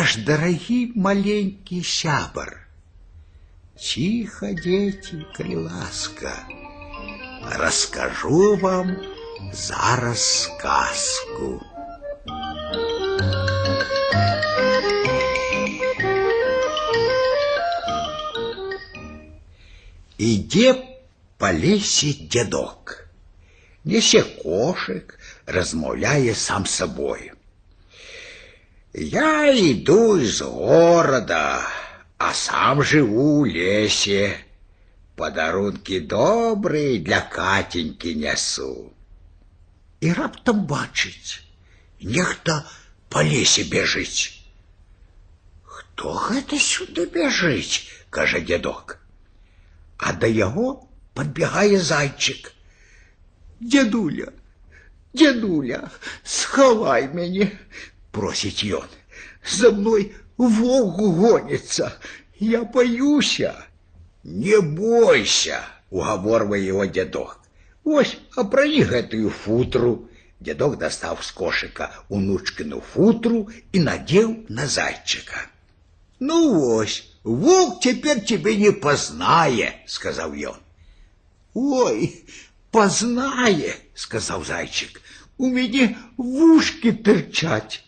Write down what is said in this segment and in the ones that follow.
наш дорогий маленький сябр. Тихо, дети, коли ласка, расскажу вам зараз сказку. Іде по лесі дядок, несе кошик, розмовляє сам собою. Я иду из города, а сам живу в лесе. Подарунки добрые для Катеньки несу. І раптом бачить, нехто по лесе бежить. Хто гэта сюди бежить, каже дядок. А до його підбігає зайчик. Дядуля, дядуля, сховай мене, Просить ён. За мной волк гонится, я боюся. Не бойся, уговорывая его дедок. Ось, опрани гэтую футру. Дедок достал с кошика унучкину футру и надел на зайчика. Ну ось, волк теперь тебе не познае, сказал ён. Ой, познае, сказал зайчик. У меня вушки торчать.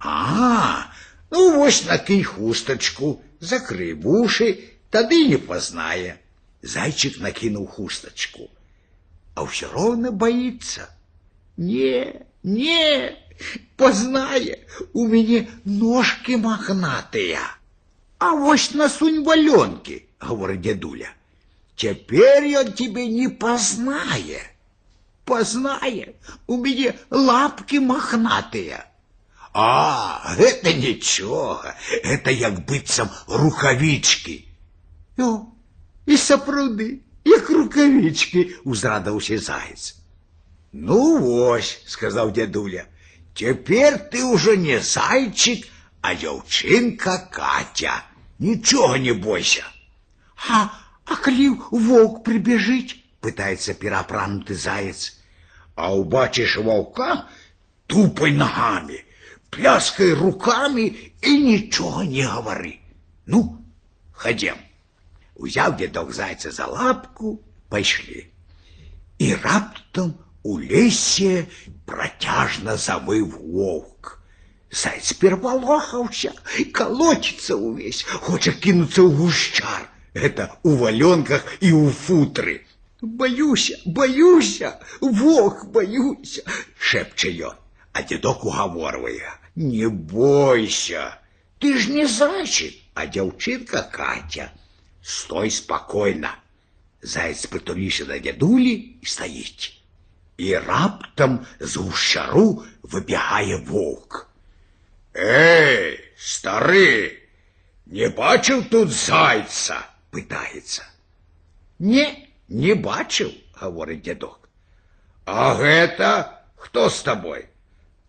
А, ну вось накинь хусточку, закрый вуши, тады не познае. Зайчик накинул хусточку, а все равно боится. Не, не, познае, у меня ножки мохнатые. А вось насунь валенки, говорит дедуля. Теперь он тебе не познае. Познае, у меня лапки мохнатые. А, это ничего, это як быццам рукавички. О, і сапраўды, як рукавички, узрадаўся заяц. Ну вось, сказал дядуля, теперь ты уже не зайчик, а дзяўчынка Катя. Ничего не бойся. А, а калі волк прибежит? Пытается перапранутый заяц. А убачишь волка, тупай ногами, пляскай руками и ничего не говори. Ну, ходим. Узяв дедок зайца за лапку, пошли. И раптом у лесе протяжно завыв волк. Заяц переполохался, колотится увесь, хочет кинуться в гущар. Это у валенках и у футры. Боюся, боюся, волк боюся, шепче ён. А дедок уговорывая, не бойся, ты ж не зайчик, а девчинка Катя. Стой спокойно. Заяц притулился до дедули и стоит. И раптом з гущару выбегає волк. Эй, старый, не бачив тут зайца? Питається. Не, не бачив, говорить дедок. А гэта кто с тобой?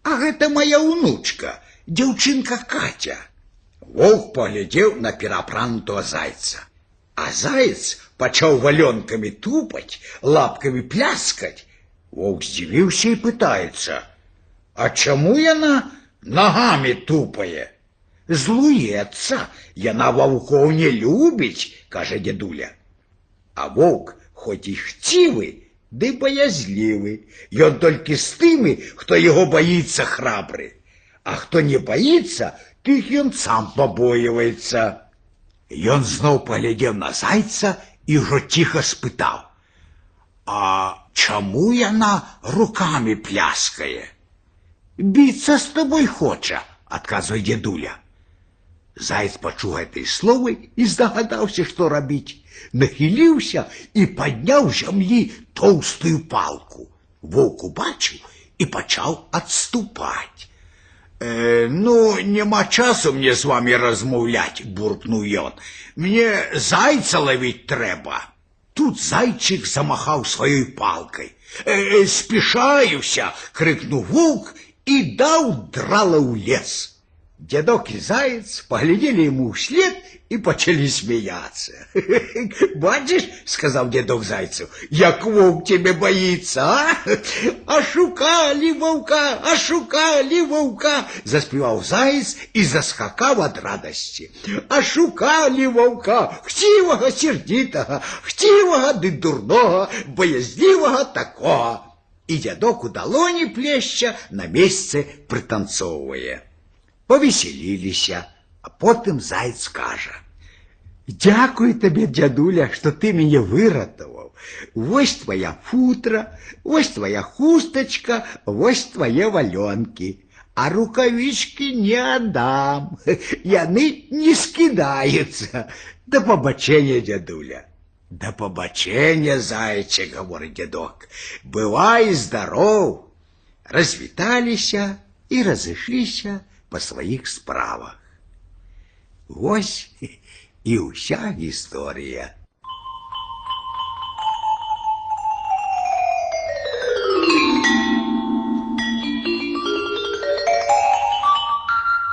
А гэта моя унучка, дзяўчынка Катя. Волк поглядел на перапранутого зайца. А заяц пачаў валенками тупать, лапками пляскать. Волк здзівіўся и пытается, А чему яна ногами тупае? Злуецца, яна ваўкоў не любіць, кажа дедуля. А волк, хоть и хцівы, ды боязливый, Ён толькі з тымі, хто яго боится храбры. А хто не боится, тых ён сам побоивается. Ён зноў паглядзеў на зайца і ўжо ціха спытаў: « А чаму яна руками пляскае? Біцца з тобой хоча, адказвае дедуля. Заяц пачуў гэтыя словы і здагадаўся, што рабіць. Нахіліўся і падняў зямлі тоўстую палку. Воўк убачыў і пачаў адступаць. Э, ну, няма часу мне з вами размаўляць, буркнуў ён. Мне зайца лавіць трэба. Тут зайчик замахаў сваёй палкай. Э, спешаюся, крыкнуў воўк і даў драла ў лес. Дедок и заяц поглядели ему вслед и почали смеяться. «Бачишь, — сказал дедок зайцу, — як вовк тебе боится, а? Ошукали вовка, ошукали вовка!» Заспевал заяц и заскакал от радости. Ошукали вовка, хтивого сердитого, хтивого ды дурного, боязливого такого. И дедок у долоні плеща на месте пританцовывая Повеселилися, а потым заяц кажа. Дякую табе, дядуля, што ты мяне выратаваў. Вось твоя футра, вось твоя хустачка, вось твае валёнкі. А рукавічкі не аддам. Яны не скідаюцца. Да пабачэння, дядуля. Да пабачэння, зайче, гаворыць дядок. Бывай здаров. Развіталіся і разышліся по своих справах. Вось і ўся гісторыя